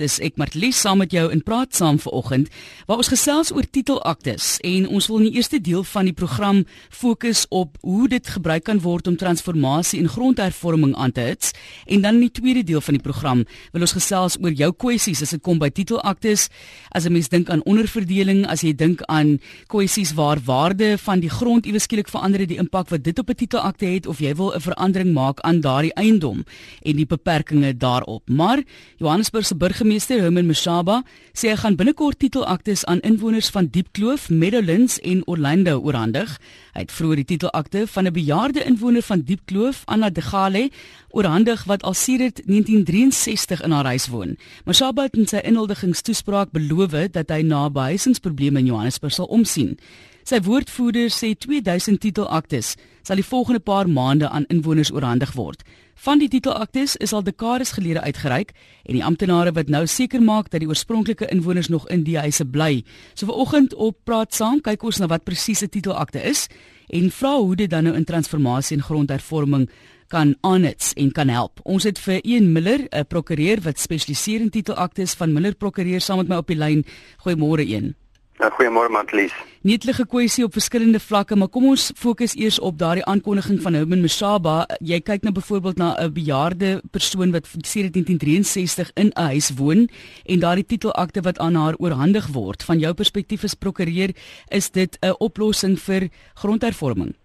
Dis ek Martlies saam met jou in praat saam vanoggend. Waar ons gesels oor titelaktes en ons wil in die eerste deel van die program fokus op hoe dit gebruik kan word om transformasie en grondhervorming aan te hits. En dan in die tweede deel van die program wil ons gesels oor jou kwessies as dit kom by titelaktes. As 'n mens dink aan onderverdeling as jy dink aan kwessies waar waarde van die grond iewes skielik verander die impak wat dit op 'n titelakte het of jy wil 'n verandering maak aan daardie eiendom en die beperkings daarop. Maar Johannesburg se burger burgemeester Herman Mashaba sê hy gaan binnekort titelaktes aan inwoners van Diepkloof, Meadowlands en Orlando oorhandig. Hy het vroeër die titelakte van 'n bejaarde inwoner van Diepkloof, Anna De Gale, oorhandig wat al sedert 1963 in haar huis woon. Mashaba het in sy inhuldigingstoespraak beloof dat hy na behuisingsprobleme in Johannesburg sal omsien. Sy woordvoerder sê 2000 titelaktes sal die volgende paar maande aan inwoners oorhandig word. Van die titelaktes is al dekades gelede uitgereik en die amptenare wat nou seker maak dat die oorspronklike inwoners nog in die huise bly. So vanoggend op praat saam kyk ons na wat presiese titelakte is en vra hoe dit dan nou in transformasie en grondhervorming kan aanits en kan help. Ons het vir Ian Miller, 'n prokureur wat spesialiseer in titelaktes van Miller Prokureur saam met my op die lyn. Goeiemôre een. Ja, goeiemôre Matlies. Nietlike kwessie op verskillende vlakke, maar kom ons fokus eers op daardie aankondiging van Herman Mashaba. Jy kyk nou byvoorbeeld na 'n bejaarde persoon wat sedert 1963 in 'n huis woon en daardie titelakte wat aan haar oorhandig word. Van jou perspektief as prokureur, is dit 'n oplossing vir grondhervorming?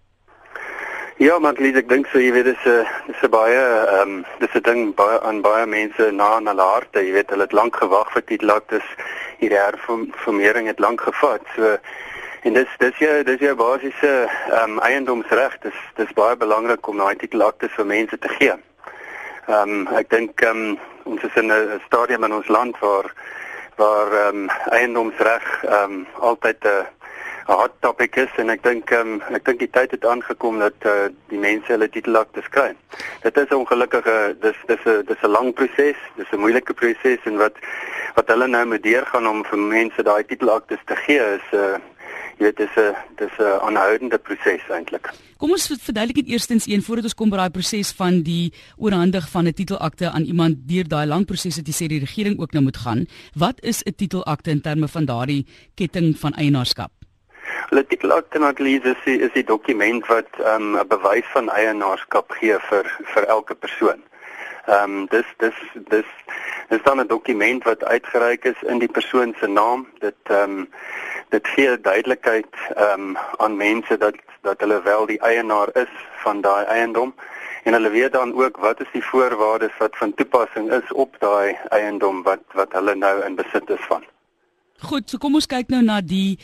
Ja, maar Lies, ek dink so jy weet dis 'n dis 'n baie ehm um, dis 'n ding baie aan baie mense na aan hulle harte. Jy weet hulle het lank gewag vir titelaktes. Hierdie hervormering het lank gevat. So en dis dis jy dis jy basiese ehm um, eiendomsreg. Dis dis baie belangrik om daai titelaktes vir mense te gee. Ehm um, ek dink ehm um, ons is in 'n stadium in ons land waar waar ehm um, eiendomsreg ehm um, altyd 'n uh, 'n hot topic is en ek dink um, ek dink die tyd het aangekom dat uh, die mense hulle titelakte skry. Dit is ongelukkige dis dis 'n dis 'n lang proses, dis 'n moeilike proses en wat wat hulle nou moet deurgaan om vir mense daai titelakte te gee is 'n uh, jy weet dis 'n dis 'n aanhoudende proses eintlik. Kom ons verduidelik dit eerstens een voordat ons kom by daai proses van die oorhandig van 'n titelakte aan iemand deur daai lang proses wat jy sê die regering ook nou moet gaan. Wat is 'n titelakte in terme van daardie ketting van eienaarskap? Hulle titel alternatief is die, is die dokument wat ehm, 'n um, bewys van eienaarskap gee vir vir elke persoon. Ehm um, dis dis dis dis dan 'n dokument wat uitgereik is in die persoon se naam. Dit ehm um, dit gee duidelikheid ehm um, aan mense dat dat hulle wel die eienaar is van daai eiendom en hulle weet dan ook wat is die voorwaardes wat van toepassing is op daai eiendom wat wat hulle nou in besit is van. Goed, so kom ons kyk nou na die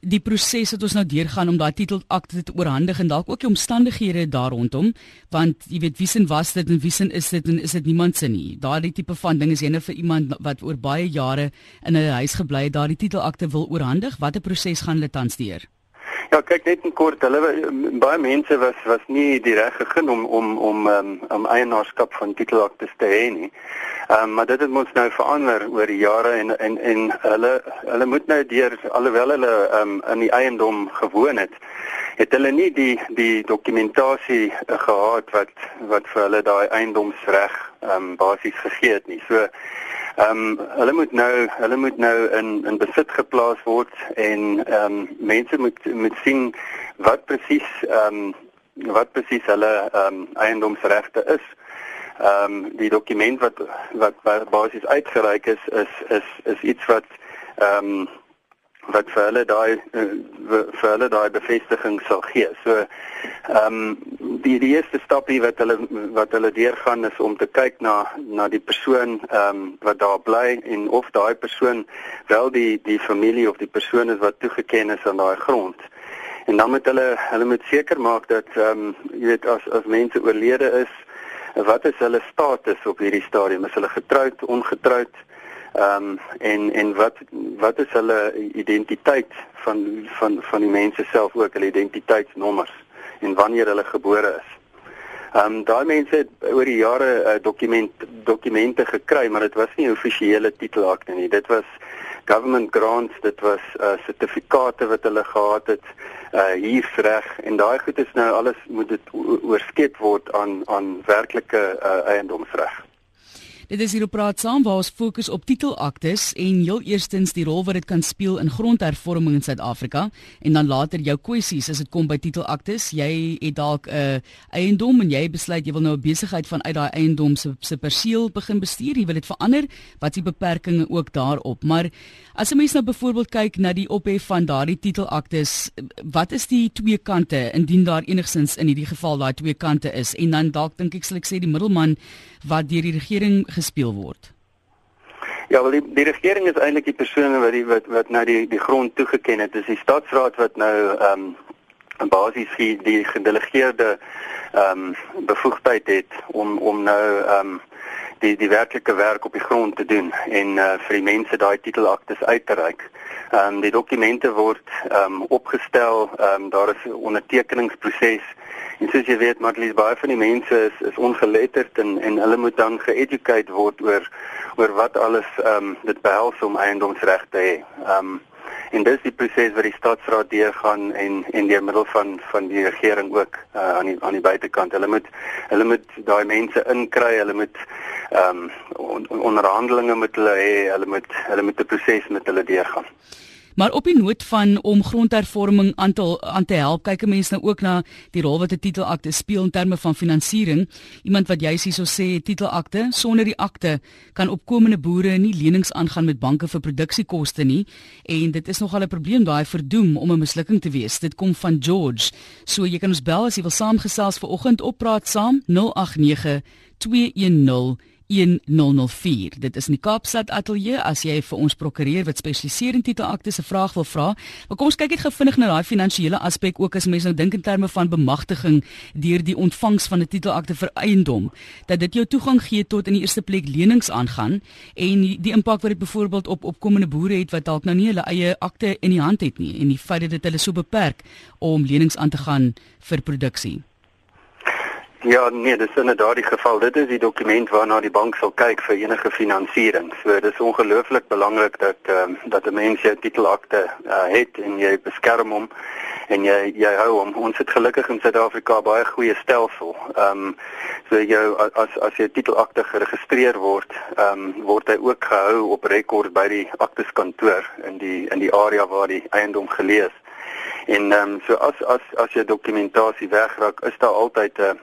die proses wat ons nou deurgaan om daai titelakte te oorhandig en dalk ook die omstandighede daar rondom want jy weet wie sin was dit en wie sin is dit en is dit niemand se nie. Daardie tipe van ding is jy net vir iemand wat oor baie jare in 'n huis gebly het daardie titelakte wil oorhandig. Watter proses gaan hulle tans deur Ja, kyk net in kort, hulle baie mense was was nie die reg gegee om om om um, om eienaarskap van titelaktes te hê nie. Ehm um, maar dit het mos nou verander oor die jare en en en hulle hulle moet nou deur alhoewel hulle ehm um, in die eiendom gewoon het, het hulle nie die die dokumentasie uh, gehad wat wat vir hulle daai eiendomsreg ehm um, basies gegee het nie. So Ehm um, hulle moet nou hulle moet nou in in besit geplaas word en ehm um, mense moet moet sien wat presies ehm um, wat presies hulle ehm um, eiendomsregte is. Ehm um, die dokument wat wat basies uitgereik is is is is iets wat ehm um, wat vir hulle daai eh, vir hulle daai bevestiging sal gee. So ehm um, die die eerste stapie wat hulle wat hulle deurgaan is om te kyk na na die persoon ehm um, wat daar bly en of daai persoon wel die die familie of die persoon is wat toegeken is aan daai grond. En dan moet hulle hulle moet seker maak dat ehm um, jy weet as as mense oorlede is, wat is hulle status op hierdie stadium? Is hulle getroud, ongetroud? Ehm um, en en wat wat is hulle identiteit van van van die mense self ook hulle identiteitsnommers en wanneer hulle gebore is. Ehm um, daai mense het oor die jare uh, dokument dokumente gekry, maar dit was nie offisiële titelakte nie. Dit was government grants, dit was uh, sertifikate wat hulle gehad het, uh huursreg en daai goed is nou alles moet dit oorskep word aan aan werklike uh, eiendomsreg. Dit is hier op praat saam waar ons fokus op titelaktes en heel eerstens die rol wat dit kan speel in grondhervorming in Suid-Afrika en dan later jou kwessies as dit kom by titelaktes. Jy het dalk 'n uh, eiendom en jy besluit jy wil nou 'n besigheid vanuit daai eiendom se se perseel begin bestuur. Jy wil dit verander. Wat is die beperkings ook daarop? Maar as 'n mens nou byvoorbeeld kyk na die ophef van daardie titelaktes, wat is die twee kante indien daar enigsins in hierdie geval daai twee kante is en dan dalk dink ek sal ek sê die middelman wat deur die regering gespeel word? Ja, wel die, die regering is eintlik die persone wat die wat wat nou die die grond toegeken het. Dis die stadsraad wat nou ehm um, basies die, die gedelegeerde ehm um, bevoegdheid het om om nou ehm um, die die werklike werk op die grond te doen en uh, vir die mense daai titelaktes uit te reik. Ehm um, die dokumente word ehm um, opgestel, ehm um, daar is 'n ondertekeningsproses En soos jy weet, Marlies, baie van die mense is is ongeletterd en en hulle moet dan geeducate word oor oor wat alles ehm um, dit behels om eiendomsreg te hê. Ehm um, en dis die proses wat die stadsraad deurgaan en en deur middel van van die regering ook uh, aan die aan die buitekant. Hulle moet hulle moet daai mense inkry, hulle moet ehm um, on, onderhandelinge met hulle hê, hulle moet hulle moet 'n proses met hulle deurgaan. Maar op die noot van om grondhervorming aan te aan te help, kyk 'n mens nou ook na die rol wat 'n titelakte speel in terme van finansiering. Iemand wat jy sê so sê titelakte sonder die akte kan opkomende boere nie lenings aangaan met banke vir produksiekoste nie en dit is nogal 'n probleem daai verdoem om 'n mislukking te wees. Dit kom van George. So jy kan ons bel as jy wil saamgesels vir oggend op praat saam 089 210 1004. Dit is in die Kaapstad ateljee as jy vir ons prokureur wat spesialiseer in titelakte se vraag wil vra. Maar kom ons kyk net gevinnig na daai finansiële aspek ook as mens nou dink in terme van bemagtiging deur die ontvangs van 'n titelakte vir eiendom dat dit jou toegang gee tot in die eerste plek lenings aangaan en die, impak wat dit byvoorbeeld op opkomende boere het wat dalk nou nie hulle eie akte in die hand het nie en die feit dat dit hulle so beperk om lenings aan te gaan vir produksie. Ja, nee, dis inderdaad die geval. Dit is die dokument waarna die bank sal kyk vir enige finansiering. So dis ongelooflik belangrik dat ehm uh, dat 'n mens jou titelakte uh, het en jy beskerm hom en jy jy hou hom. Ons het gelukkig in Suid-Afrika baie goeie stelsel. Ehm um, so jou as as jy titelakte geregistreer word, ehm um, word hy ook gehou op rekord by die akteskantoor in die in die area waar die eiendom gelees. En ehm um, so as as as jy dokumentasie wegraak, is daar altyd 'n uh,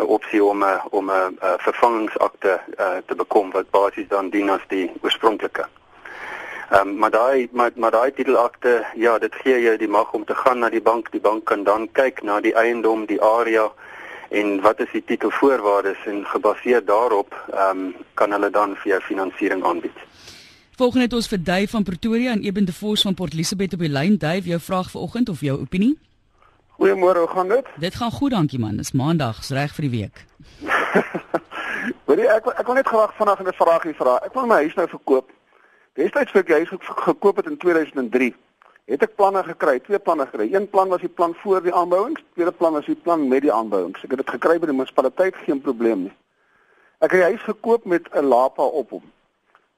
'n opsie om 'n om 'n vervangingsakte uh, te bekom wat basies dan dien as die oorspronklike. Ehm um, maar daai maar maar daai titelakte, ja, dit gee jou die mag om te gaan na die bank. Die bank kan dan kyk na die eiendom, die area en wat is die titelvoorwaardes en gebaseer daarop ehm um, kan hulle dan vir jou finansiering aanbied. Volgende het ons vir Duy van Pretoria en Eben de Vos van Port Elizabeth op die lyn. Duy, jou vraag vanoggend of jou opinie? Goeiemôre, hoe gaan dit? Dit gaan goed, dankie man. Dis maandag, is reg vir die week. Weet jy, ek ek wil net gewag vanaand 'n vraagie vra. Ek wil my huis nou verkoop. Destyds vir die huis gekoop het in 2003. Het ek planne gekry, twee planne gekry. Een plan was die plan voor die aanbouings, tweede plan was die plan met die aanbouings. Ek het dit gekry by die munisipaliteit, geen probleem nie. Ek het die huis gekoop met 'n lapa op hom.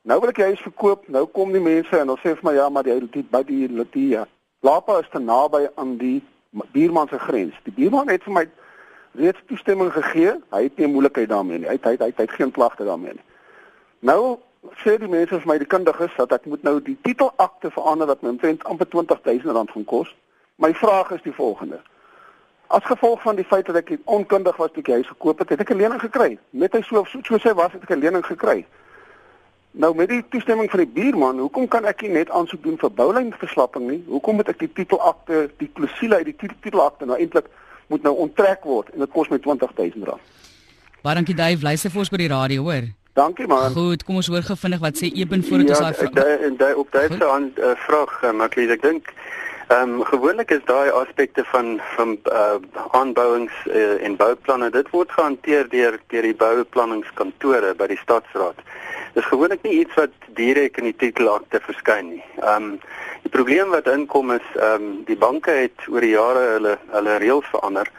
Nou wil ek die huis verkoop. Nou kom die mense en hulle sê vir my ja, maar die die by die Latia. Lapa is te naby aan die buurman se grens. Die buurman het vir my reeds toestemming gegee. Hy het nie moeilikheid daarmee nie. Hy het hy het, hy het geen klagte daarmee nie. Nou sê die mense vir my die kundiges dat ek moet nou die titelakte verander wat my omtrent amper R20000 gaan kos. My vraag is die volgende. As gevolg van die feit dat ek onkundig was toe ek die huis gekoop het, het ek 'n lening gekry. Net hy so so, so sê was het ek 'n lening gekry. Nou met die toestemming van die buurman, hoekom kan ek nie net aansoek doen vir boulynverslapping nie? Hoekom moet ek die titelakte, die klousule uit die titelakte nou eintlik moet nou onttrek word en dit kos my R20000? Baie dankie Dave, luister vir ons by die radio, hoor. Dankie man. Goed, kom ons hoor gevinnig wat sê Eben voordat ja, ons daai en daai op daai se aan uh, vraag, uh, maar ek dink Ehm um, gewoonlik is daai aspekte van van uh, aanbouings uh, en bouplanne dit word gehanteer deur deur die bouplanningskantore by die stadsraad. Dis gewoonlik nie iets wat direk in die titelakte verskyn nie. Ehm um, die probleem wat inkom is ehm um, die banke het oor die jare hulle hulle reëls verander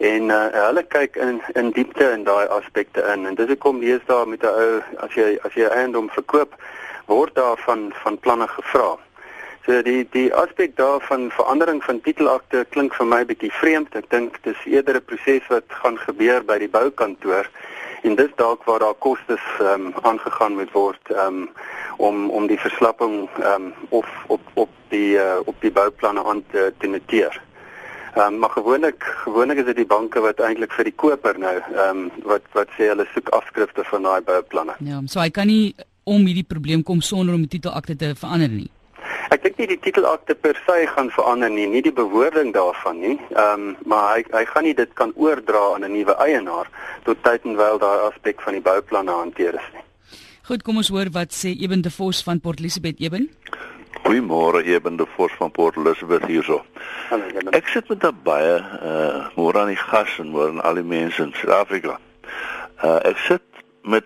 en uh, hulle kyk in in diepte in daai aspekte in en dis hoekom lees daar met 'n ou as jy as jy eiendom verkoop word daar van van planne gevra. So die die aspek daarvan verandering van titelakte klink vir my bietjie vreemd. Ek dink dis eerder 'n proses wat gaan gebeur by die boukantoor En dis dalk waar daar kostes ehm um, aangegaan moet word ehm um, om om die verslapping ehm um, of op op die uh, op die bouplanne aan te, te noteer. Ehm um, maar gewoonlik gewoonlik is dit die banke wat eintlik vir die koper nou ehm um, wat wat sê hulle soek afskrifte van daai bouplanne. Ja, so hy kan nie om hierdie probleem kom sonder om die titelakte te verander nie. Ek dink nie die titelakte per se gaan verander nie, nie die bewoording daarvan nie. Ehm um, maar hy hy gaan nie dit kan oordra aan 'n nuwe eienaar tot tyd en wyl daai aspek van die bouplanne hanteer is nie. Goed, kom ons hoor wat sê Eben de Vos van Port Elizabeth Eben. Goeiemôre Eben de Vos van Port Elizabeth hierso. Hallo. Ek sit met 'n baie uh môre aan die gas en môre aan al die mense in Suid-Afrika. Uh ek sit met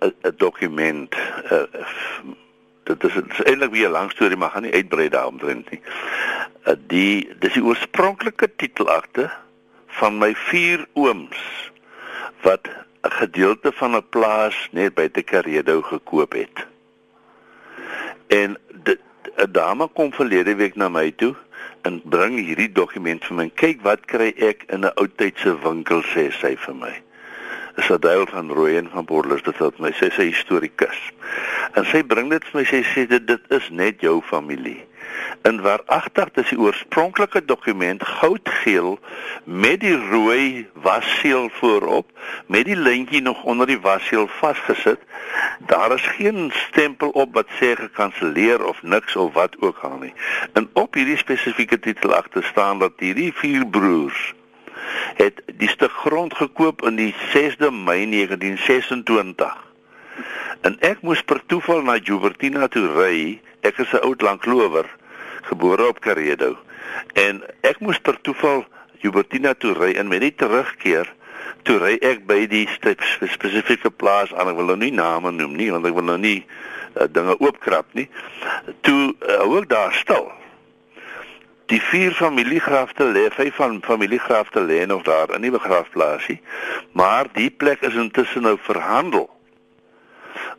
'n dokument uh dit is, is eintlik weer 'n lang storie maar gaan nie uitbrei daaromtrent nie. Uh, die dis die oorspronklike titelakte van my vier ooms wat 'n gedeelte van 'n plaas net by te Karedo gekoop het. En 'n dame kom verlede week na my toe en bring hierdie dokument vir my. Kyk wat kry ek in 'n ou tydse winkel sê sy vir my is deel van Rooyen van Borlus dit wat my sê sy historikus. En sy bring dit vir my sê sê dit dit is net jou familie. En waaragtig is die oorspronklike dokument goudgeel met die rooi wasseël voorop met die lintjie nog onder die wasseël vasgesit. Daar is geen stempel op wat sê gekanselleer of niks of wat ook al nie. En op hierdie spesifieke titel agter staan dat hierdie vier broers het die stuk grond gekoop in die 6de Mei 1926. En ek moes per toeval na Joubertina toe ry. Ek is 'n oud lanklower, gebore op Karedo. En ek moes per toeval Joubertina toe ry en met die terugkeer toe ry ek by die spesifieke plaas aan. Ek wil nou nie name noem nie want ek wil nou nie uh, dinge oopkrap nie. Toe uh, hou ek daar stil Die vier familiegrafte lê, vyf van familiegrafte lê nog daar in die begrafplaasie. Maar die plek is intussen nou verhandel.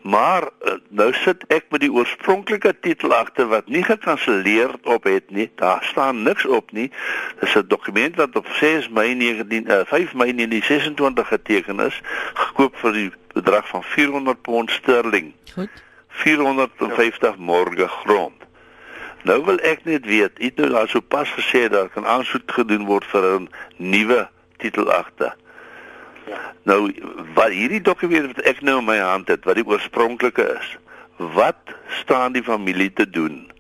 Maar eh, nou sit ek met die oorspronklike titelakte wat nie gekanselleer op het nie. Daar staan niks op nie. Dis 'n dokument wat op 6 Mei 19 uh, 5 Mei 1926 geteken is, gekoop vir die bedrag van 400 pond sterling. Goed. 450 morge grond. Nou wil ek net weet, het nou daar so pas gesê dat kan aansoek gedoen word vir 'n nuwe titelagte. Ja. Nou wat hierdie dokument wat ek nou in my hand het, wat die oorspronklike is, wat staan die familie te doen?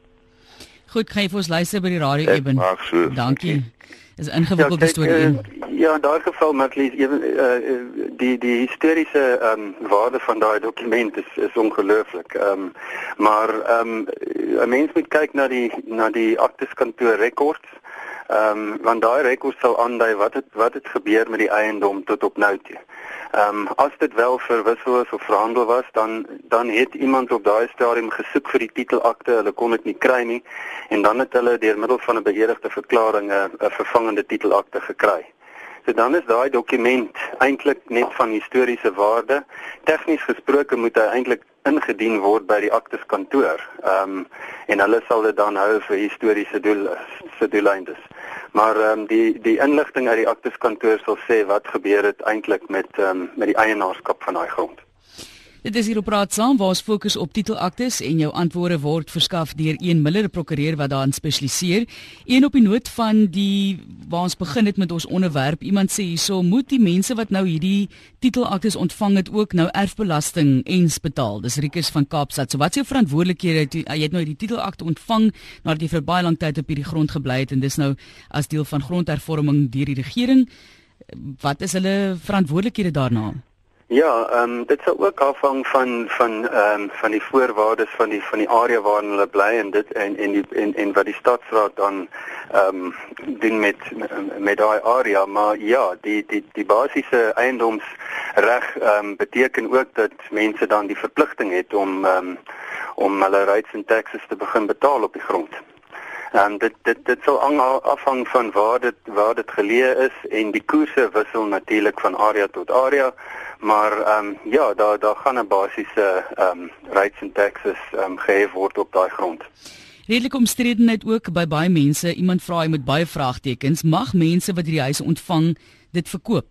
Goed, vir ons luister by die radio eben. So. Dankie. Is 'n ingewikkelde ja, storie. Uh, ja, in daai geval Matlies, ewen uh, die die historiese ehm um, waarde van daai dokument is is ongelooflik. Ehm um, maar ehm um, 'n mens moet kyk na die na die akteskantoor rekords. Ehm um, want daai rekords sal aandui wat het wat het gebeur met die eiendom tot op nou toe. Ehm um, as dit wel verwissel is of verhandel was, dan dan het iemand op daai stadium gesoek vir die titelakte, hulle kon dit nie kry nie en dan het hulle deur middel van 'n beëdigde verklaring 'n vervangende titelakte gekry. So dan is daai dokument eintlik net van historiese waarde. Tegnies gesproke moet hy eintlik ingedien word by die akteskantoor. Ehm um, en hulle sal dit dan hou vir historiese doel se doeleindes. Maar ehm um, die die inligting uit die akteskantoor sal sê wat gebeur het eintlik met ehm um, met die eienaarskap van daai grond. Dit is hier op praat saam waar ons fokus op titelaktes en jou antwoorde word verskaf deur een Miller prokureur wat daarin spesialiseer. Een op die noot van die waar ons begin het met ons onderwerp, iemand sê hierso moet die mense wat nou hierdie titelaktes ontvang het ook nou erfbelasting eens betaal. Dis Rikus van Kaapstad. So wat is jou verantwoordelikheid? Jy het nou die titelakte ontvang nadat jy vir baie lank tyd op hierdie grond gebly het en dis nou as deel van grondhervorming deur die regering. Wat is hulle verantwoordelikhede daarna? Ja, ehm um, dit sal ook afhang van van ehm um, van die voorwaardes van die van die area waarin hulle bly en dit en en die en, en wat die stadsraad dan ehm um, doen met met daai area, maar ja, die die die basiese eiendomsreg ehm um, beteken ook dat mense dan die verpligting het om ehm um, om hulle rights and taxes te begin betaal op die grond. En dit dit dit sal afhang van waar dit waar dit geleë is en die koerse wissel natuurlik van area tot area maar ehm um, ja, daar daar gaan 'n basiese ehm um, rates and taxes ehm um, gehef word op daai grond. Redelik omstredenheid ook by baie mense. Iemand vra hy met baie vraagtekens, mag mense wat hierdie huise ontvang dit verkoop?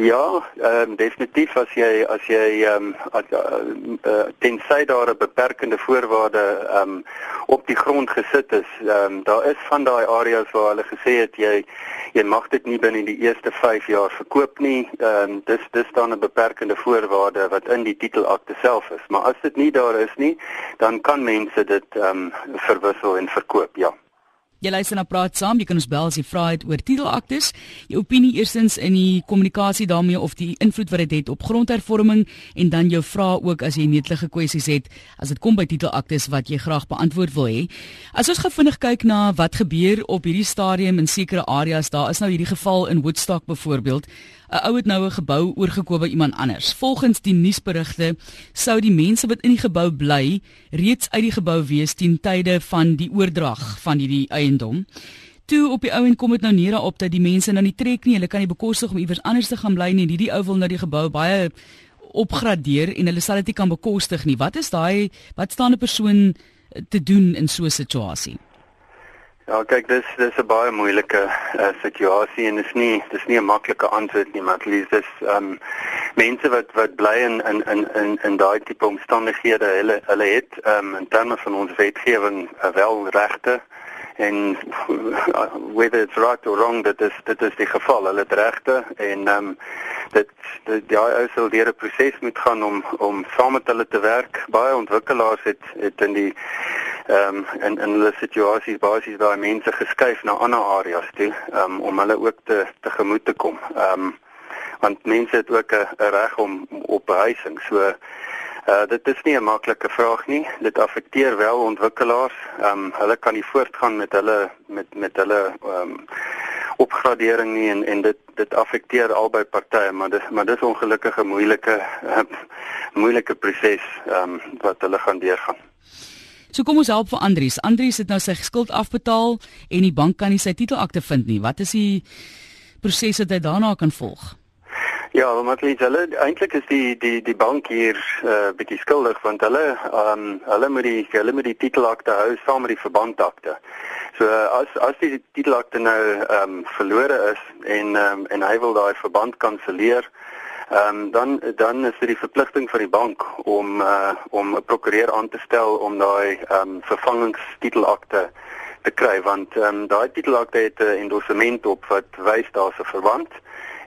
Ja, ehm um, definitief as jy as jy ehm um, uh, tensy daar 'n beperkende voorwaarde ehm um, op die grond gesit is. Ehm um, daar is van daai areas waar hulle gesê het jy jy mag dit nie binne die eerste 5 jaar verkoop nie. Ehm um, dis dis dan 'n beperkende voorwaarde wat in die titelakte self is. Maar as dit nie daar is nie, dan kan mense dit ehm um, verwissel en verkoop, ja. Jy luister na praat saam, jy kan ons bel as jy vra het oor titelaktes. Jou opinie eerstens in die kommunikasie daarmee of die invloed wat dit het op grondhervorming en dan jou vrae ook as jy netelige kwessies het as dit kom by titelaktes wat jy graag beantwoord wil hê. As ons gou vinnig kyk na wat gebeur op hierdie stadium in sekere areas, daar is nou hierdie geval in Woodstock byvoorbeeld. 'n ou het nou 'n gebou oorgekoop by iemand anders. Volgens die nuusberigte sou die mense wat in die gebou bly reeds uit die gebou wees teen tye van die oordrag van hierdie eiendom. Toe op die ou en kom dit nou neer op dat die mense nou nie trek nie, hulle kan nie bekostig om iewers anders te gaan bly nie. Hierdie ou wil nou die gebou baie opgradeer en hulle sal dit nie kan bekostig nie. Wat is daai wat staan 'n persoon te doen in so 'n situasie? Ja, kyk, dis dis 'n baie moeilike uh, situasie en is nie dis nie 'n maklike antwoord nie, maar dis dis ehm um, mense wat wat bly in in in in, in daai tipe omstandighede, hulle hulle het um, in terme van ons wetgewing uh, wel regte en whether it's right or wrong dat is dit is die geval. Hulle het regte en ehm um, dit dit ja ou sal deur 'n proses moet gaan om om saam met hulle te werk. Baie ontwikkelaars het het in die ehm um, in in hulle situasies basies daai mense geskuif na ander areas toe um, om hulle ook te tegemoet te kom. Ehm um, want mense het ook 'n reg om op behuising. So Uh dit is nie 'n maklike vraag nie. Dit affekteer wel ontwikkelaars. Ehm um, hulle kan nie voortgaan met hulle met met hulle ehm um, opgradering nie en en dit dit affekteer albei partye, maar dis maar dis ongelukkige moeilike uh, moeilike proses ehm um, wat hulle gaan deurgaan. So kom ons help vir Andries. Andries het nou sy skuld afbetaal en die bank kan nie sy titelakte vind nie. Wat is die proses wat hy daarna kan volg? Ja, maar klink hulle eintlik is die die die bank hier 'n uh, eh, bietjie skuldig want hulle ehm um, hulle moet die hulle moet die titelakte hou saam met die verbandakte. So uh, as as die titelakte nou ehm um, verlore is en ehm um, en hy wil daai verband kanselleer, ehm um, dan dan is dit die verpligting van die bank om uh, om 'n prokureur aan te stel om daai ehm um, vervangingstitelakte te kry want ehm um, daai titelakte het 'n endorsement op wat wys daar's 'n verband.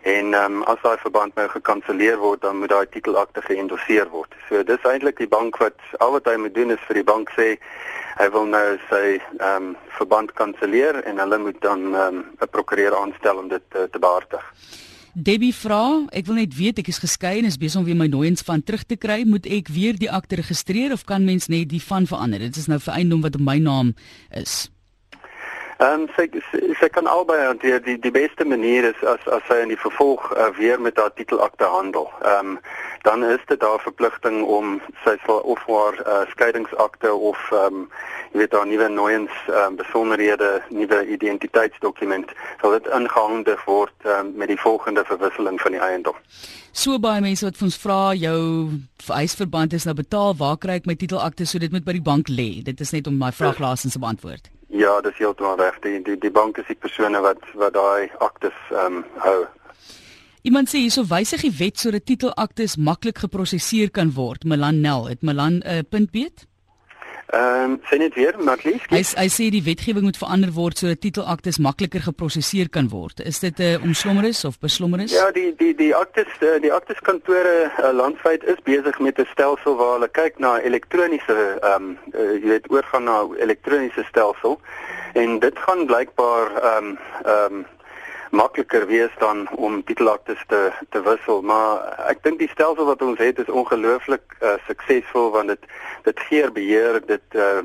En ehm um, as daai verband nou gekanselleer word, dan moet daai titelakte geëndosseer word. So dis eintlik die bank wat al wat hy moet doen is vir die bank sê hy wil nou sy ehm um, verband kanselleer en hulle moet dan ehm um, 'n prokureur aanstel om dit uh, te behartig. Debbie vra, ek wil net weet ek is geskei en is besig om weer my nooiens van terug te kry, moet ek weer die akte registreer of kan mens net die van verander? Dit is nou vir eiendom wat op my naam is. Ehm um, sy, sy sy kan albei hanteer. Die die beste manier is as as sy in die vervolg uh, weer met haar titelakte handel. Ehm um, dan is dit daar verpligting om sy sal of haar uh, skeidingsakte of ehm um, jy weet daar nuwe nooiens ehm um, besonderhede, nuwe identiteitsdokument sal dit ingehandig word um, met die volgende verwisseling van die eiendom. So baie mense wat ons vra jou huisverband is nou betaal, waar kry ek my titelakte so dit moet by die bank lê? Dit is net om my vraag laasens te beantwoord. Ja, dis heeltemal reg. Die, die die bank is die persone wat wat daai aktes ehm um, hou. Iemand sê hierso wysig die wet sodat titelaktes maklik geprosesseer kan word. Milan Nel, het Milan 'n uh, punt beet? Ehm um, sien dit weer, Matlies. Hy hy sê die wetgewing moet verander word sodat titelaktes makliker geprosesseer kan word. Is dit 'n uh, omslommeris of beslommeris? Ja, die die die aktes uh, die aktes kantore uh, landwyd is besig met 'n stelsel waar hulle kyk na elektroniese ehm um, uh, jy weet oorgaan na elektroniese stelsel en dit gaan blykbaar ehm um, ehm um, makliker wees dan om titelaktes te te wissel maar ek dink die stelsel wat ons het is ongelooflik uh, suksesvol want dit dit gee beheer dit uh,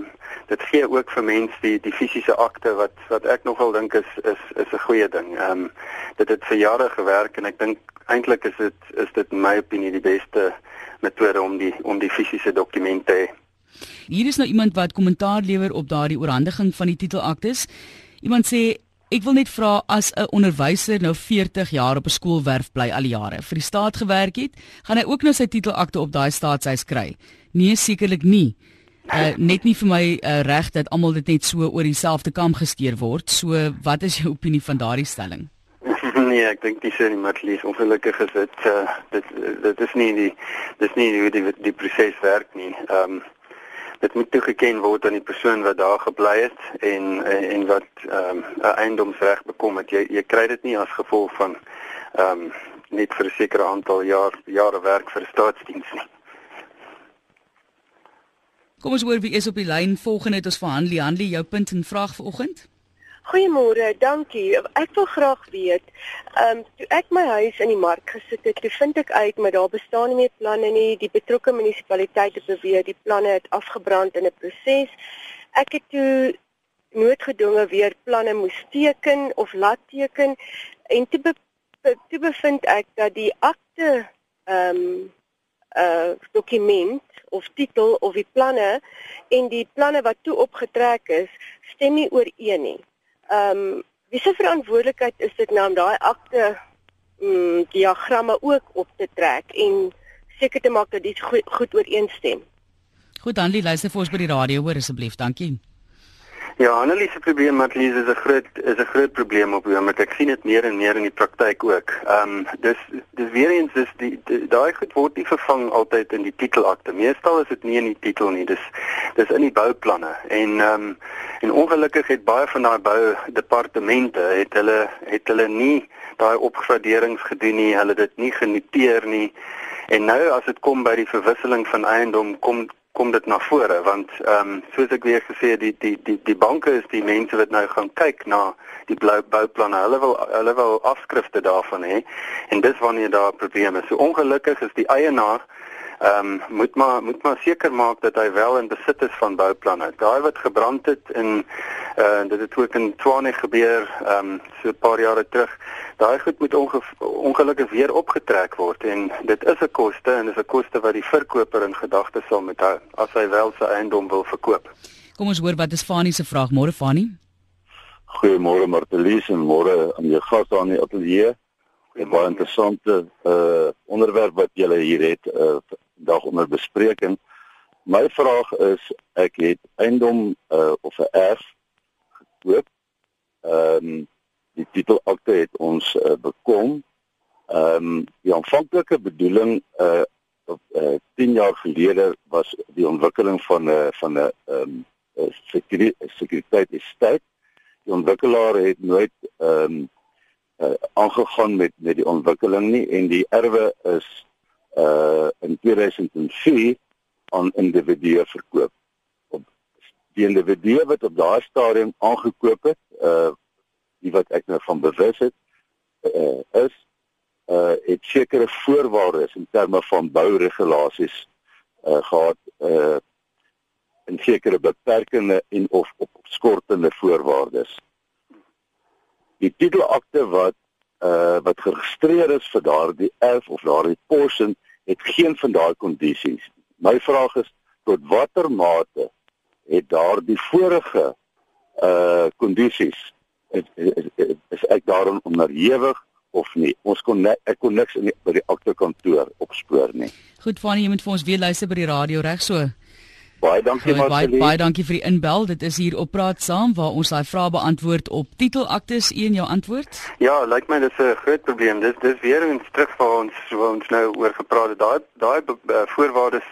dit gee ook vir mense die die fisiese akte wat wat ek nogal dink is is is 'n goeie ding. Ehm um, dit het vir jare gewerk en ek dink eintlik is dit is dit in my opinie die beste metode om die om die fisiese dokumente te. Hier is nou iemand wat kommentaar lewer op daardie oorhandiging van die titelaktes. Iemand sê Ek wil net vra as 'n onderwyser nou 40 jaar op 'n skoolwerf bly al die jare, vir die staat gewerk het, gaan hy ook nou sy titelakte op daai staatshuis kry? Nee, sekerlik nie. Uh, net nie vir my uh, reg dat almal dit net so oor dieselfde kam gesteer word. So, wat is jou opinie van daardie stelling? Nee, ek dink dis nie Matlies ongelukkig is dit uh, dit dit is nie die dis nie hoe die die proses werk nie. Ehm um, dit moet toegeken word aan die persoon wat daar gebly het en en wat ehm um, 'n eiendomsreg bekom het. Jy jy kry dit nie as gevolg van ehm um, net vir 'n sekere aantal jaar jare werk vir staatsdiens nie. Kom ons hoor wie is op die lyn. Volgende het ons vir Hanlie. Hanlie, jou punt en vraag vanoggend. Goeiemôre, dankie. Ek wil graag weet, ehm um, toe ek my huis in die mark gesit het, toe vind ek uit maar daar bestaan nie meer planne nie. Die betrokke munisipaliteite beweer die planne het afgebrand in 'n proses. Ek het toe noodgedwonge weer planne moes teken of laat teken en toe be, toe bevind ek dat die akte ehm um, uh dokument of titel of die planne en die planne wat toe opgetrek is stem nie ooreen nie ehm um, wie se verantwoordelikheid is dit nou om daai akte mm diagramme ook op te trek en seker te maak dat dit goed, goed ooreenstem. Goed dan, luister vir ons by die radio hoor asseblief. Dankie. Ja, Annelies se probleem met Lies is 'n groot is 'n groot probleem op hom. Ek sien dit meer en meer in die praktyk ook. Ehm um, dis dis weer eens is die, daai goed word nie vervang altyd in die titelakte. Meestal is dit nie in die titel nie. Dis dis in die bouplanne. En ehm um, en ongelukkig het baie van daai bou departemente het hulle het hulle nie daai opgraderings gedoen nie. Hulle dit nie genoteer nie. En nou as dit kom by die verwisseling van eiendom kom kom dit na vore want ehm um, soos ek weer gesê het die die die die banke is die mense wat nou gaan kyk na die blou bouplanne. Hulle wil hulle wil afskrifte daarvan hê en dis wanneer daar probleme is. So ongelukkig is die eienaar ehm um, moet maar moet maar seker maak dat hy wel in besit is van bouplanne. Daai wat gebrand het in eh uh, dit het ook in Tshwane gebeur ehm um, so 'n paar jare terug. Daai goed moet ongelukkig weer opgetrek word en dit is 'n koste en dis 'n koste wat die verkoper in gedagte sal moet hou as hy wel sy eiendom wil verkoop. Kom ons hoor wat is Fanie se vraag môre Fanie? Goeiemôre Martelies en môre aan jou gas daar in die ateljee. 'n baie interessante uh onderwerp wat julle hier het uh dag onder bespreking. My vraag is ek het eiendom uh of 'n erf gekoop. Ehm um, die titelakte het ons uh, bekom. Ehm um, die aanvanklike bedoeling uh op uh, 10 jaar gelede was die ontwikkeling van 'n uh, van 'n ehm um, sekuriteit sekuriteit tyd. Die ontwikkelaar het nooit ehm um, uh, aangegaan met met die ontwikkeling nie en die erwe is uh in 2004 aan individue verkoop. Op die individue wat op daardie stadium aangekoop het, uh die wat ek nou van bewus het, uh is uh het sekere voorwaardes in terme van bouregulasies uh gehad uh en sekere beperkende en of op skortende voorwaardes. Die titelakte wat uh wat geregistreer is vir daardie erf of daardie portion het geen van daai kondisies. My vraag is tot watter mate het daardie vorige uh kondisies is, is, is, is ek daarin onderhewig of nie? Ons kon ne, ek kon niks in die, by die akte kantoor opspoor nie. Goed, Fanie, jy moet vir ons weer luister by die radio reg so. Baie dankie Goed, baie, baie dankie vir die inbel. Dit is hier op praat saam waar ons daai vrae beantwoord op titelaktes. Een jou antwoord? Ja, lyk like my dis 'n groot probleem. Dis dis weer eens terug vir ons waar ons nou oor gepraat het. Daai daai uh, voorwaardes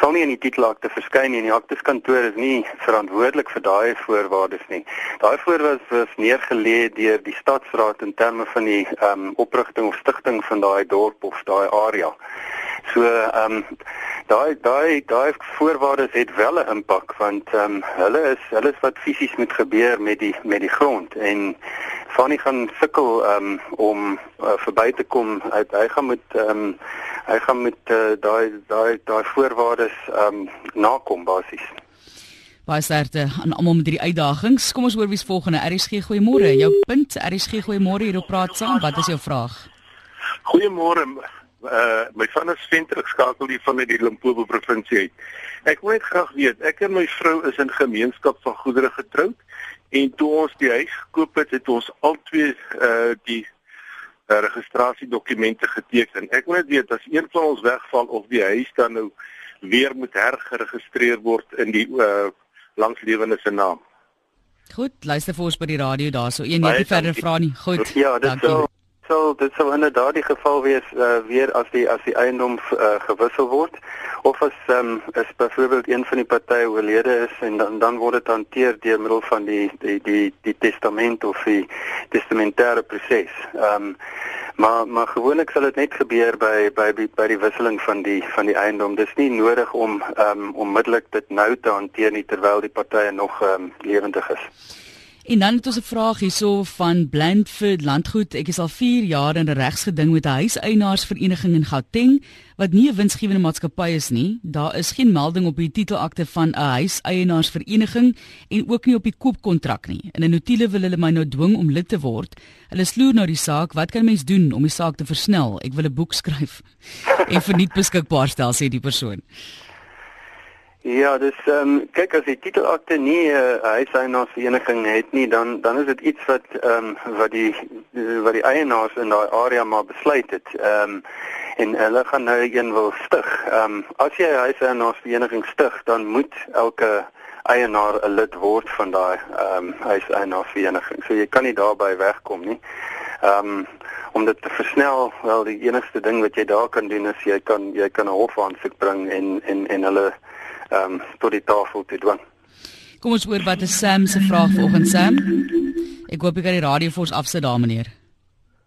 sal nie in die titelakte verskyn nie. Die akteskantoor is nie verantwoordelik vir daai voorwaardes nie. Daai voorwaardes was neergelê deur die stadsraad in terme van die ehm um, oprigting of stigting van daai dorp of daai area. So ehm um, daai daai daai voorwaardes het wel 'n impak want ehm um, hulle is hulle is wat fisies moet gebeur met die met die grond en Fanny gaan sukkel um, om uh, verby te kom. Hy, hy gaan met ehm um, hy gaan met uh, daai daai daai voorwaardes ehm um, nakom basies. Baie sterkte aan almal met hierdie uitdagings. Kom ons hoor wie's volgende. RSG goeiemôre. Jou punt RSG goeiemôre hier op praat saam. Wat is jou vraag? Goeiemôre uh my van is ventrig skakel hier van die Limpopo provinsie uit. Ek wil net graag weet, ek en my vrou is in gemeenskap van goedere getroud en toe ons die huis gekoop het, het ons albei uh die uh, registrasiedokumente geteken. Ek wil net weet as een van ons wegval of die huis dan nou weer moet hergeregistreer word in die uh langslewende se naam. Goed, luister vir ons by die radio daarso. Een net verder vra nie. Goed. Ja, dit sou sal dit sou inderdaad die geval wees uh, weer as die as die eiendom uh, gewissel word of as um, is byvoorbeeld een van die partye oorlede is en dan dan word dit hanteer deur middel van die die die die testament of die testamentêre proses. Ehm um, maar maar gewoonlik sal dit net gebeur by by by die wisseling van die van die eiendom. Dis nie nodig om ehm um, onmiddellik dit nou te hanteer nie terwyl die partye nog ehm um, lewendig is. En dan het ons 'n vraag hierso van Blandford Landgoed. Ek is al 4 jaar in 'n regsgeding met 'n huiseienaarsvereniging in Gauteng wat nie 'n winsgewende maatskappy is nie. Daar is geen melding op die titelakte van 'n huiseienaarsvereniging en ook nie op die koopkontrak nie. In 'n notulen wil hulle my nou dwing om lid te word. Hulle sloer nou die saak. Wat kan mens doen om die saak te versnel? Ek wil 'n boek skryf en verniet beskikbaar stel sê die persoon. Ja, ehm um, kyk as die titelakte nie 'n uh, huiseienaarsvereniging het nie, dan dan is dit iets wat ehm um, wat die wat die eienaars in daai area maar besluit het. Ehm um, en hulle gaan nou een wil stig. Ehm um, as jy 'n huiseienaarsvereniging stig, dan moet elke eienaar 'n lid word van daai ehm um, huiseienaarsvereniging. So jy kan nie daarbey wegkom nie. Ehm um, om dit te versnel, wel die enigste ding wat jy daar kan doen is jy kan jy kan 'n hofaansoek bring en en en hulle ehm um, tot die tafel te dwing. Kom ons hoor wat is Sam se vraag vanoggend Sam? Ek hoop jy kan die radio vir ons afsit daar meneer.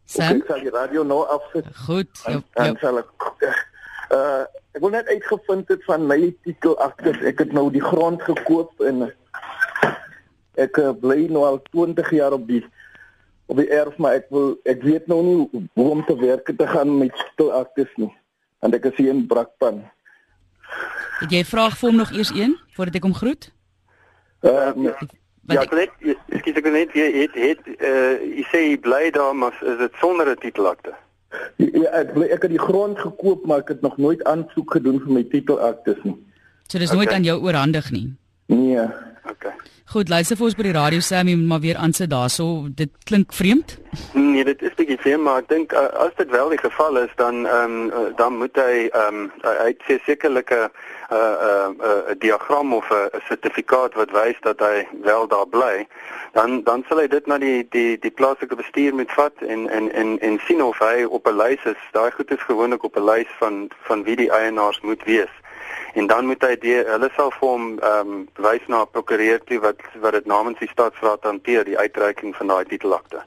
Sam, ek sal die radio nou afsit. Goed. Ja. Dan sal ek uh ek wil net uitgevind het van my titel agter ek het nou die grond gekoop en ek uh, bly nou al 20 jaar op die op die erf maar ek wil ek weet nou nie hoe om te werk te gaan met titel agter nie. Want ek is hier in Brakpan. Het jy 'n vraag vir hom nog eers een voordat ek hom groet? Uh, nee. Ja, ek net ek skiet ek net jy het het uh jy sê jy bly daar maar is dit sonder 'n titelakte? Ja, ek bly, ek het die grond gekoop maar ek het nog nooit aansoek gedoen vir my titelakte nie. So dis okay. nooit aan jou oorhandig nie. Nee. Okay. Goed, luister vir ons by die radio Sammy maar weer aan sit daarso. Dit klink vreemd? Nee, dit is bietjie vreemd, maar ek dink uh, as dit wel die geval is, dan ehm um, uh, dan moet hy ehm um, hy het sekerlike 'n uh, 'n uh, 'n uh, diagram of 'n uh, sertifikaat wat wys dat hy wel daar bly. Dan dan sal hy dit na die die die plaaslike bestuur moet vat en en en en sien of hy op 'n lys is. Daai goed is gewoonlik op 'n lys van van wie die eienaars moet wees en dan moet hy die hulle sal vir hom ehm um, wys na 'n prokureur toe wat wat dit namens die staatsraad hanteer die uitreiking van daai titelakte.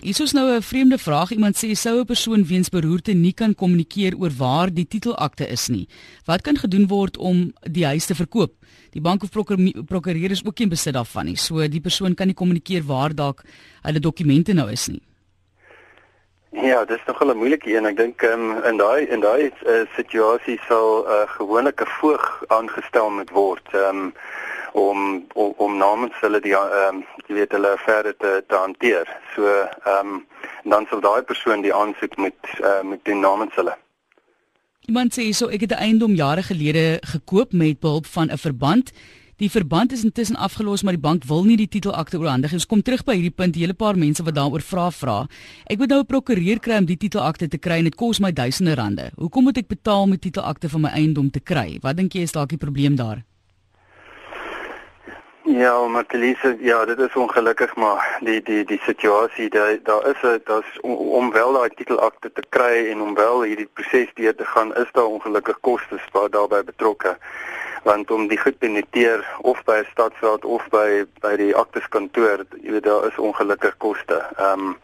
Hier is nou 'n vreemde vraag. Iemand sê sou 'n persoon weens beroerte nie kan kommunikeer oor waar die titelakte is nie. Wat kan gedoen word om die huis te verkoop? Die bank of prokureur is ook nie besit daarvan nie. So die persoon kan nie kommunikeer waar dalk hulle dokumente nou is nie. Ja, dis nog 'n moeilike een. Ek dink um, in daai in daai uh, situasie sal 'n uh, gewone voog aangestel moet word um, om, om om namens hulle die ehm um, jy weet hulle verder te te hanteer. So ehm um, dan sal daai persoon die aansoek moet uh, moet doen namens hulle. Iemand sê so ek het 'n eiendom jare gelede gekoop met behulp van 'n verband Die verband is intussen afgelos, maar die bank wil nie die titelakte oorhandig nie. Ons kom terug by hierdie punt, 'n hele paar mense wat daaroor vra vra. Ek moet nou 'n prokureur kry om die titelakte te kry en dit kos my duisende rande. Hoekom moet ek betaal om die titelakte van my eiendom te kry? Wat dink jy is dalk die probleem daar? Ja, maar Elise, ja, dit is ongelukkig maar die die die situasie daar daar is daar's om wel daai titelakte te kry en om wel hierdie proses deur te gaan, is daar ongelukkig kostes wat daarbey betrokke want om die goed te noteer of by 'n stadsraad of by by die akteskantoor, jy weet daar is ongelukkig koste. Ehm um,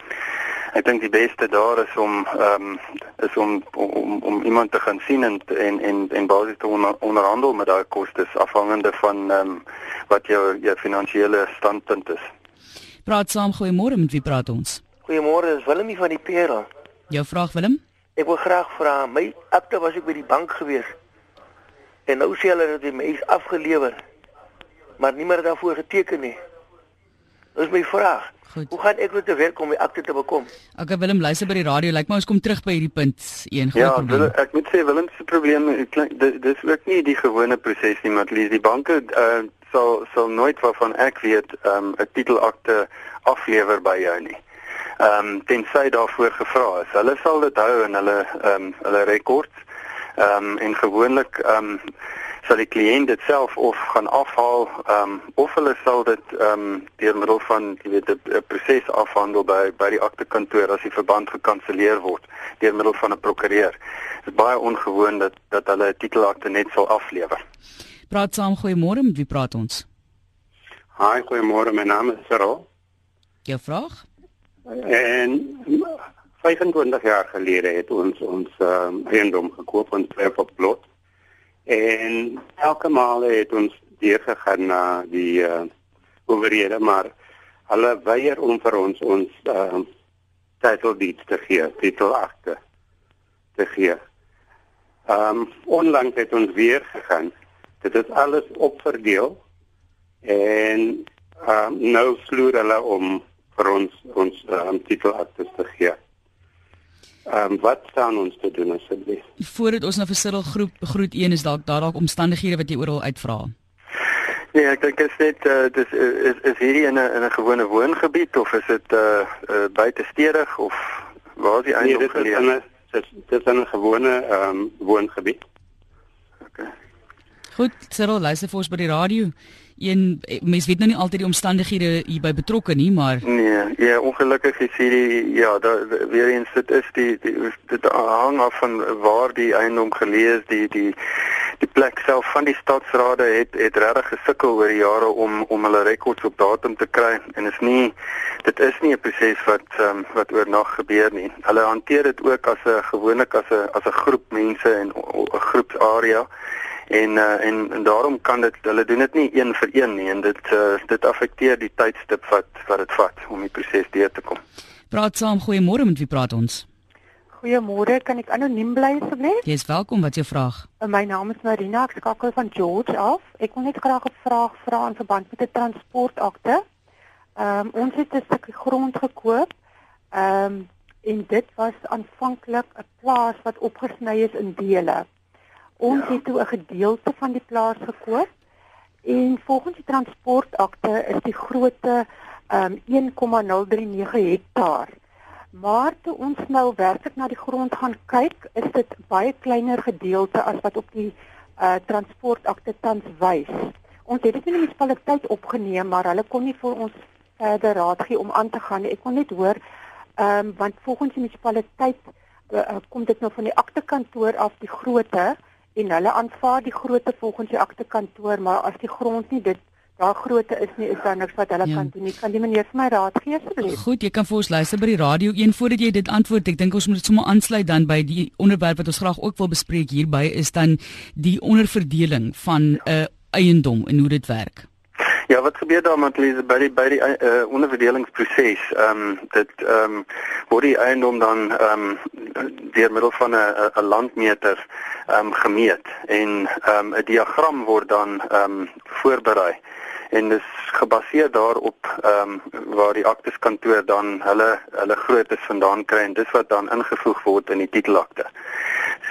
ek dink die beste daar is om ehm um, is om, om om iemand te gaan sien en en en, en basies te onder, onderhandel met daai kostes afhangende van ehm um, wat jou jou finansiële standpunt is. Praat saam goeiemôre met wie praat ons? Goeiemôre, is Willem van die Pera. Jou vraag Willem? Ek wil graag vra, my akte was ek by die bank gewees. En nou sê hulle dat die mens afgelewer. Maar niemand daarvoor geteken nie. Dis my vraag. Goed. Hoe gaan ek met te werk om my akte te bekom? Okay Willem, luister by die radio. Lyk like my ons kom terug by hierdie punt. Een groot ja, probleem. Ja, ek moet sê Willem se probleem dis ook nie die gewone proses nie, maar lees die banke uh sal sal nooit waarvan ek weet um 'n titelakte aflewer by jou nie. Ehm um, tensy daarvoor gevra is. Hulle sal dit hou in hulle ehm um, hulle rekords. Ehm um, en gewoonlik ehm um, sal die kliënt dit self of gaan afhaal ehm um, of hulle sal dit ehm um, deur middel van jy weet 'n proses afhandel by by die aktekantoor as die verband gekanselleer word deur middel van 'n prokureur. Dit is baie ongewoon dat dat hulle 'n titelakte net sal aflewer. Praat saam goeiemôre, met wie praat ons? Hi, goeiemôre, my naam is Cyril. Jou vraag? En 25 jaar gelede het ons ons um, eiendom gekoop in Tweeplot En elke maal het ons weer gegaan na die uh, owerhede, maar hulle weier om vir ons ons uh, title deeds te gee, titelakte te gee. Ehm um, onlangs het ons weer gegaan. Dit is alles opverdeel en ehm um, nou vloer hulle om vir ons ons um, titelakte te gee. Ehm um, wat staan ons te doen asseblief? Voordat ons na vir Cyril groep groet 1 is dalk daar dalk omstandighede wat jy oral uitvra. Nee, ek dink dit is net uh, dis is is hierdie in 'n in 'n gewone woongebied of is dit uh, uh buite stedig of waar is die eiendom nee, geleë? Nee, dit is dit is 'n gewone ehm um, woongebied. OK. Goed, Cyril, luister vir ons by die radio een mens weet nou nie altyd die omstandighede hierby betrokke nie, maar Nee, ja, ongelukkig is hierdie ja, daar weer eens dit is die, die dit hang af van waar die eiendom geleë is, die die die plek self van die stadsrade het het regtig gesukkel oor die jare om om hulle rekords op datum te kry. En is nie dit is nie 'n proses wat um, wat oornag gebeur nie. Hulle hanteer dit ook as 'n gewoonlik as 'n as 'n groep mense en 'n groepsarea en uh, en en daarom kan dit hulle doen dit nie een vir een nie en dit uh, dit affekteer die tydstip wat wat dit vat om die proses deur te kom. Praat saam, goeiemôre, met wie praat ons? Goeiemôre, kan ek anoniem bly asseblief? Jy is welkom, wat is jou vraag? Uh, my naam is Marina, ek skakel van George af. Ek wil net graag 'n vraag vra in verband met 'n transportakte. Ehm um, ons het 'n stukkie grond gekoop. Ehm um, en dit was aanvanklik 'n plaas wat opgesny is in dele. Ons ja. het toe 'n gedeelte van die plaas gekoop en volgens die transportakte is die grootte um, 1,039 hektaar. Maar toe ons nou werklik na die grond gaan kyk, is dit baie kleiner gedeelte as wat op die uh, transportakte tans wys. Ons het dit in die munisipaliteit opgeneem, maar hulle kon nie vir ons verder raad gee om aan te gaan nie. Ek kon net hoor ehm um, want volgens die munisipaliteit uh, kom dit nou van die aktekantoor af die grootte en hulle aanvaar die grootte volgens die aktekantoor, maar as die grond nie dit daar grootte is nie, is daar niks wat hulle ja. kan doen nie. Kan die meneer vir my raad gee asseblief? Goed, jy kan vir ons luister by die radio een voordat jy dit antwoord. Ek dink ons moet dit sommer aansluit dan by die onderwerp wat ons graag ook wil bespreek hierby is dan die onderverdeling van 'n uh, eiendom en hoe dit werk. Ja, wat gebeur daar met die by die by die uh, onderverdelingsproses? Ehm um, dit ehm um, word die eiendom dan ehm um, deur middel van 'n 'n landmeter ehm um, gemeet en ehm um, 'n diagram word dan ehm um, voorberei en dis gebaseer daarop ehm um, waar die akteskantoor dan hulle hulle groottes vandaan kry en dis wat dan ingevoeg word in die titelakte.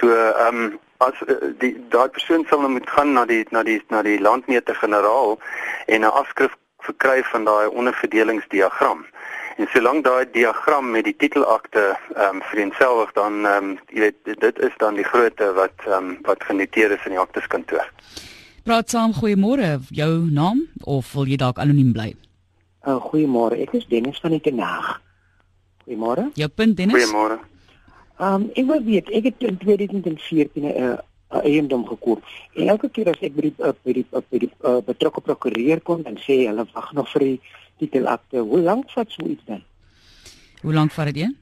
So ehm um, as uh, die daai persoon sal nou moet gaan na die na die na die landmeter generaal en 'n afskrif verkry van daai onderverdelingsdiagram. En solank daai diagram met die titelakte ehm um, vereenselwig dan ehm um, jy weet dit is dan die grootte wat ehm um, wat genoteer is in die akteskantoor. Praat saam, goeiemôre. Jou naam of wil jy dalk anoniem bly? Uh, goeiemôre. Ek is Dennis van die Tenaag. Goeiemôre. Jou punt Dennis? Goeiemôre. Ehm um, ek wil weet, ek het in 2014 'n uh, eiendom gekoop. En elke keer as ek by die uh, by die uh, by die uh, betrokke prokureur kom, dan sê hulle wag nog vir die titelakte. Hoe lank vat so iets dan? Hoe lank vat dit?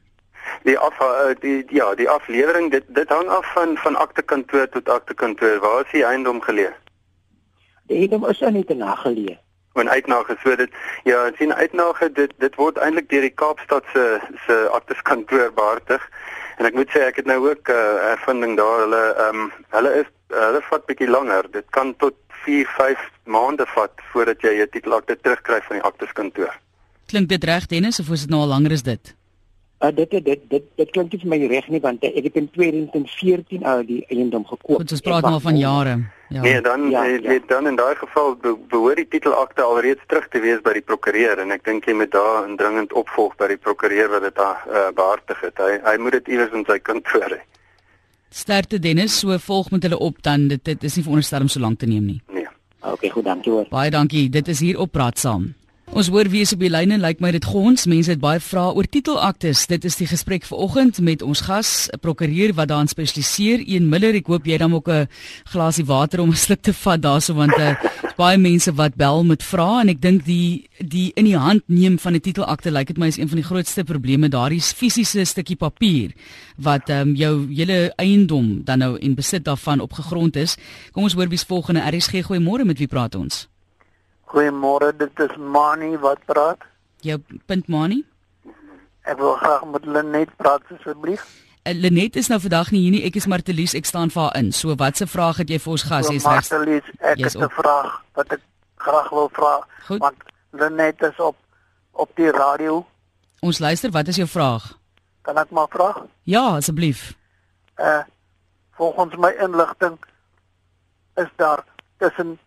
Die af die ja, die aflewering dit dit hang af van van aktekantoor tot aktekantoor. Waar is die eiendom geleë? Die eiendom is aan die nageleë. En uitnage so dit ja, sien uitnage dit dit word eintlik deur die Kaapstad se se akteskantoor behartig. En ek moet sê ek het nou ook 'n uh, ervinding daar. Hulle ehm um, hulle is hulle vat bietjie langer. Dit kan tot 4, 5 maande vat voordat jy jou titelakte terugkry van die akteskantoor. Klink dit reg Dennis of is dit nou al langer as dit? Uh, dit dit dit dit, dit klink nie vir my reg nie want ek het in 2014 al uh, die eiendom gekoop. Goed, ons praat nou van jare. Ja. Nee, dan ja, eh, ja. dan in daai geval be behoort die titelakte alreeds terug te wees by die prokureur en ek dink jy moet daar indringend opvolg by die prokureur wat dit uh, behartig het. Hy hy moet dit iewers in sy kantoor hê. Sterkte Dennis, so volg met hulle op dan dit dit is nie veronderstel om so lank te neem nie. Nee. Okay, goed, dankie hoor. Baie dankie. Dit is hier op praat saam. Ons hoor wie is op die lyne, lyk my dit gons. Mense het baie vrae oor titelaktes. Dit is die gesprek vanoggend met ons gas, 'n prokureur wat daarin spesialiseer, een Miller. Ek hoop jy dan ook 'n glasie water om 'n sluk te vat daarso want uh, baie mense wat bel met vrae en ek dink die die in die hand neem van 'n titelakte lyk dit my is een van die grootste probleme, daardie fisiese stukkie papier wat um, jou hele eiendom dan nou in besit daarvan opgegrond is. Kom ons hoor wie's volgende. RSG goeiemôre, met wie praat ons? Goeiemôre, dit is Mani wat praat. Jou punt Mani? Ek wil graag met Lenet praat asseblief. Uh, Lenet is nou vandag nie hier nie. Ek is Martelies, ek staan vir haar in. So watse vraag het jy vir ons gas? Jy's reg. Martelies, ek het 'n vraag wat ek graag wil vra Goed. want Lenet is op op die radio. Ons luister, wat is jou vraag? Kan ek maar vra? Ja, asseblief. Uh volgens my inligting is daar tussen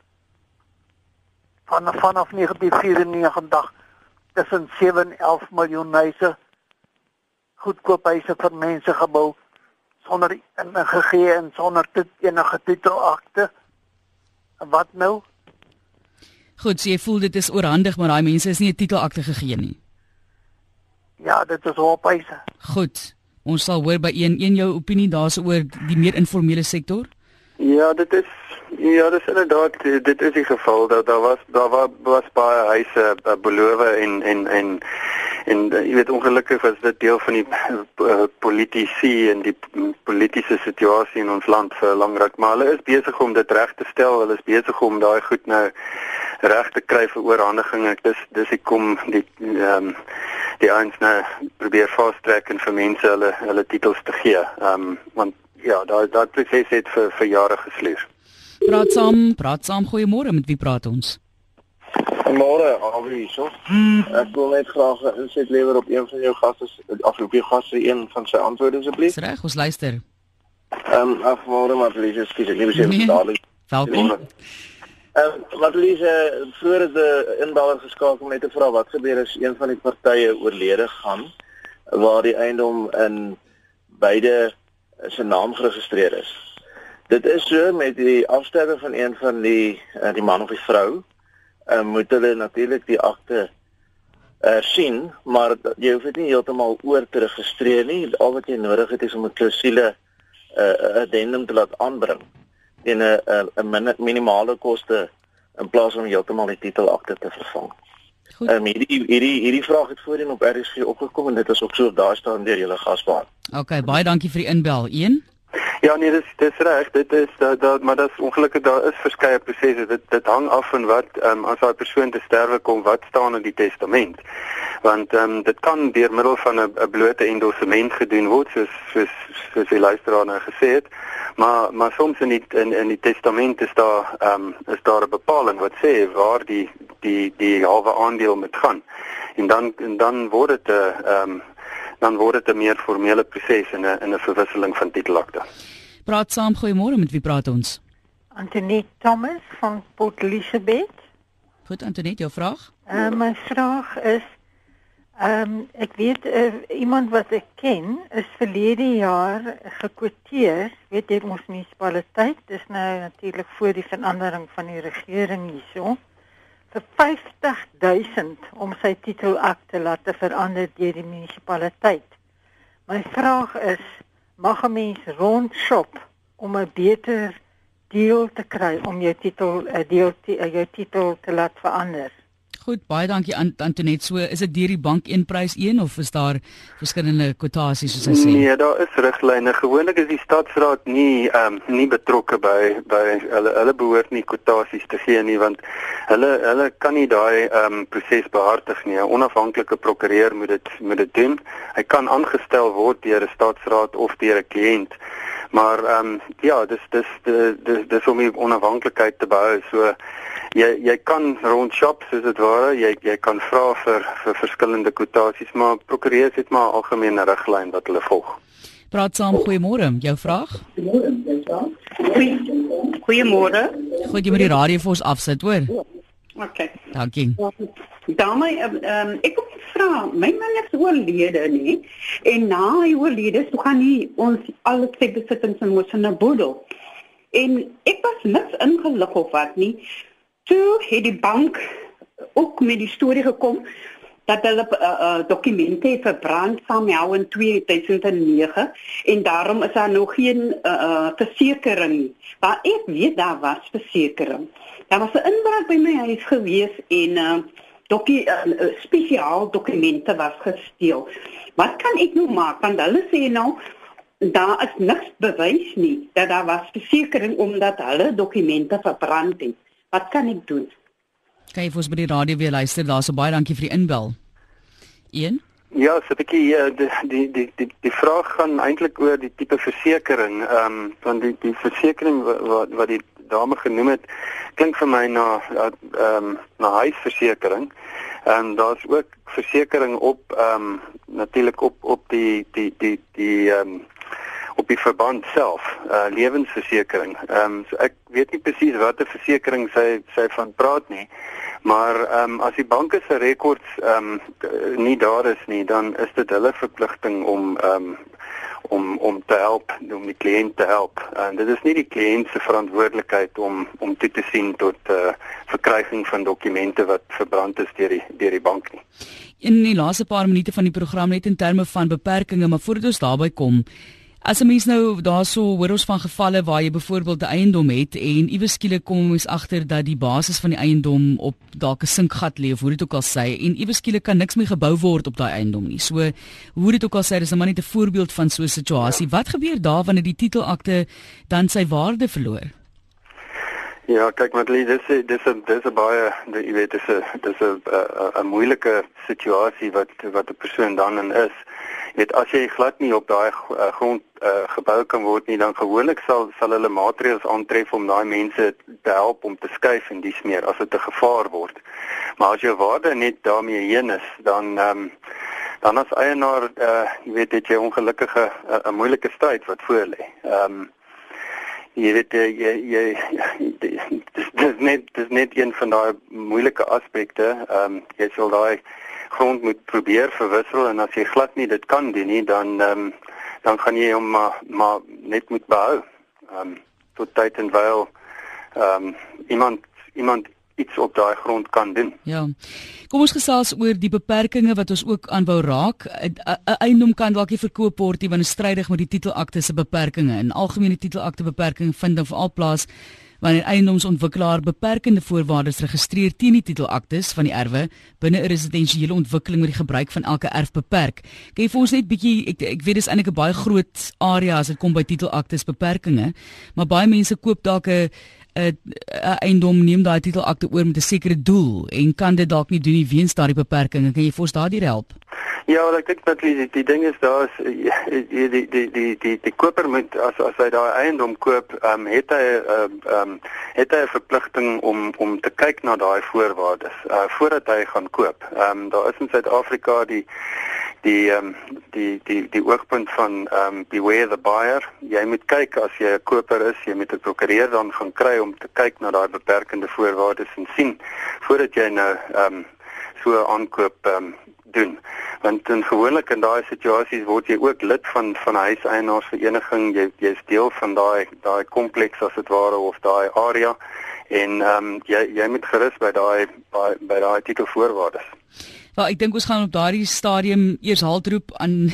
van vanaf 1994 tussen 7 en 11 miljoen huise goedkoop huise vir mense gebou sonder en gegee en sonder dit enige titelakte. Wat nou? Goed, so jy voel dit is oorhandig maar daai mense is nie 'n titelakte gegee nie. Ja, dit is op huise. Goed. Ons sal hoor by een een jou opinie daaroor die meer informele sektor. Ja, dit is Ja, dis inderdaad dit is die geval dat daar was daar was, was baie huise uh, beloof en en en en uh, jy weet ongelukkig was dit deel van die uh, politici en die politieke situasie in ons land vir lang ruk maar hulle is besig om dit reg te stel hulle is besig om daai goed nou reg te kry vir oorhandiging. Ek dis dis ek kom die ehm um, die eens nou probeer vastrek en vir mense hulle hulle titels te gee. Ehm um, want ja daai daai proses het vir vir jare gesleep Praat saam, praat saam. Goeiemôre, met wie praat ons? Goeiemôre, Alvie hierso. Ek wil net graag 'n inset lewer op een van jou gaste, of op jou gaste een van sy antwoorde asseblief. Dis reg, ons luister. Ehm um, afmôre maar please, ekskuus, ek nie besef nee. dadelik. Welkom. Ehm um, wat Lise vroeër is 'n inbeller geskakel om net te vra wat gebeur as een van die partye oorlede gaan waar die eiendom in beide se naam geregistreer is. Dit is so met die afsterwe van een van die uh, die man of die vrou, uh, moet hulle natuurlik die akte uh, sien, maar jy hoef dit nie heeltemal oor te registreer nie. Al wat jy nodig het is om 'n klousule 'n uh, addendum te laat aanbring en 'n 'n minimale koste in plaas om heeltemal die titelakte te vervang. Ehm um, hierdie hierdie hierdie vraag het voorheen op RSG opgekom en dit is ook so daar staan deur julle gasbaan. OK, baie dankie vir die inbel. 1 Ja nee, dis dis reg. Dit is dat dat maar dit is ongelukkig daar is verskeie prosesse. Dit dit hang af van wat ehm um, as daai persoon te sterwe kom, wat staan in die testament. Want ehm um, dit kan deur middel van 'n 'n blote endorsement gedoen word, soos soos soos die luisteraar nou gesê het. Maar maar soms in die in in die testament is daar ehm um, is daar 'n bepaling wat sê waar die die die halwe aandeel moet gaan. En dan en dan word dit 'n uh, ehm um, dan word dit 'n meer formele proses in 'n in 'n verwisseling van titelakte. Praat saam, goeiemôre, met wie praat ons? Antoinette Thomas van Port Elizabeth. Goed, Antoinette, jou vraag? Uh, my vraag is ehm um, ek weet uh, iemand wat ek ken is verlede jaar gekwoteer, weet jy ons munisipaliteit, dis nou natuurlik voor die verandering van die regering hierso vir 50000 om sy titelakte laat te verander deur die munisipaliteit. My vraag is, mag 'n mens rondshop om 'n beter deal te kry om jou titel 'n deel jou titel te laat verander? Goed, baie dankie aan Antoinette. So, is dit deur die bank een prys een of is daar verskillende kwotasies soos hy sê? Nee, daar is riglyne. Gewoonlik is die stadsraad nie ehm um, nie betrokke by by hulle hulle behoort nie kwotasies te gee nie want hulle hulle kan nie daai ehm um, proses behartig nie. 'n Onafhanklike prokureur moet dit moet dit doen. Hy kan aangestel word deur 'n stadsraad of deur 'n kliënt. Maar ehm um, ja, dis dis dis dis om die onafhanklikheid te behou. So jy jy kan rond shop soos dit ware. Jy jy kan vra vir vir verskillende kwotasies, maar prokureurs het maar algemene riglyn wat hulle volg. Praat saam, goeiemôre. Jou vraag? Goeiemôre. Goed, jy moet die radio vir ons afsit, hoor. OK. Dankie. Daarmee ehm um, ek kom vra, my man is oorlede nie en na hy oorlede, so gaan nie ons al sy besittings in mos in 'n boedel. En ek was niks ingelig of wat nie. Toe het die bank ook met die storie gekom dat hulle uh, uh, dokumente verbrand saam met jou in 2009 en daarom is daar nog geen uh, uh, versekerings. Maar ek weet daar was versekerings. Daar was 'n inbraak by my huis gewees en uh, dokie uh, uh, spesiaal dokumente was gesteel. Wat kan ek nou maak? Want hulle sê nou daar is niks bewys nie dat daar was versekerings omdat hulle dokumente verbrand het. Wat kan ek doen? Kyk, ons by die radio weer luister. Daar's so baie dankie vir die inbel. 1 Ja, so 'n bietjie uh, die die die die die vraag gaan eintlik oor die tipe versekerings. Ehm um, van die die versekerings wat wat die dame genoem het, klink vir my na ehm um, na huisversekering. En daar's ook versekerings op ehm um, natuurlik op op die die die die ehm um, op die verband self, uh lewensversekering. Ehm um, so ek weet nie presies watter versekering sy sy van praat nie. Maar ehm um, as die banke se rekords ehm um, nie daar is nie, dan is dit hulle verpligting om ehm um, om om te help, om die kliënt te help. En dit is nie die kliënt se verantwoordelikheid om om toe te sien tot uh verkryging van dokumente wat verbrand is deur die deur die bank nie. In die laaste paar minute van die program net in terme van beperkings, maar voordat ons daarby kom, As 'n mens nou daarso hoor ons van gevalle waar jy byvoorbeeld 'n eiendom het en iewes skielik kom ons agter dat die basis van die eiendom op dalk 'n sinkgat lê of hoe dit ook al sê en iewes skielik kan niks meer gebou word op daai eiendom nie. So hoe dit ook al sê, dis nou maar net 'n voorbeeld van so 'n situasie. Wat gebeur daar wanneer die titelakte dan sy waarde verloor? Ja, kyk maar dis dis is dis is baie jy weet dis 'n dis 'n 'n moeilike situasie wat wat 'n persoon dan in is weet as jy glad nie op daai uh, grond uh, gebou kan word nie dan gewoonlik sal sal hulle maatreëls aantref om daai mense te help om te skuif en dis meer as dit 'n gevaar word. Maar as jou waarde net daarmee heen is, dan ehm um, dan as eienaar uh, jy weet dit jy ongelukkige 'n uh, moeilike stryd wat voor lê. Ehm um, jy weet jy jy, jy dis dis net dis net een van daai moeilike aspekte. Ehm um, jy sal daai grond moet probeer verwissel en as jy glad nie dit kan doen nie dan ehm um, dan gaan jy hom maar maar net moet behou. Ehm um, tot tyd en wyl ehm um, iemand iemand iets op daai grond kan doen. Ja. Kom ons gesels oor die beperkings wat ons ook aan wou raak. 'n Eiendom kan dalk nie verkoop word nie want dit strydig met die titelakte se beperkings. In algemene titelakte beperkings vind dan veral plaas wanneer eiendomsontwikkelaar beperkende voorwaardes registreer teen die titelaktes van die erwe binne 'n residensiële ontwikkeling met die gebruik van elke erf beperk. Kan jy vir ons net bietjie ek ek weet dis eintlik 'n baie groot area as dit kom by titelaktes beperkings, maar baie mense koop dalk 'n 'n eiendom neem daai titelakte oor met 'n sekere doel en kan dit dalk nie doen nie weens daardie beperkings. Kan jy vir ons daardie help? Ja, wel ek dink dat die die ding is daar is die die die die die die koper moet as as hy daai eiendom koop, um, het hy ehm um, het hy 'n verpligting om om te kyk na daai voorwaardes uh voordat hy gaan koop. Ehm um, daar is in Suid-Afrika die die ehm um, die die die oogpunt van ehm um, beware the buyer. Jy moet kyk as jy 'n koper is, jy moet 'n prokureur dan gaan kry om te kyk na daai beperkende voorwaardes en sien voordat jy nou ehm um, so aankoop ehm um, doen. Want in gewoonlik in daai situasies word jy ook lid van van 'n huiseienaarsvereniging. Jy jy's deel van daai daai kompleks as dit ware of daai area en ehm um, jy jy moet gerus by daai by, by daai titelvoorwaardes. Wel, ek dink ons gaan op daardie stadium eers haltroep aan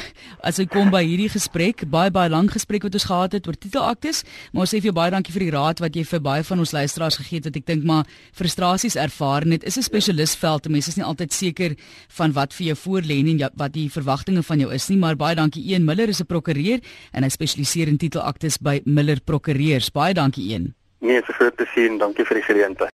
as ek kom by hierdie gesprek, baie baie lank gesprek wat ons gehad het oor titelaktes, maar ons sê vir jou baie dankie vir die raad wat jy vir baie van ons luisteraars gegee het wat ek dink maar frustrasies ervaar. Dit is 'n spesialistveld. Mense is nie altyd seker van wat vir jou voorlê en ja, wat die verwagtinge van jou is nie, maar baie dankie Een Miller is 'n prokureur en hy spesialiseer in titelaktes by Miller Prokureurs. Baie dankie Een. Nee, so groot te sien. Dankie vir die geleentheid.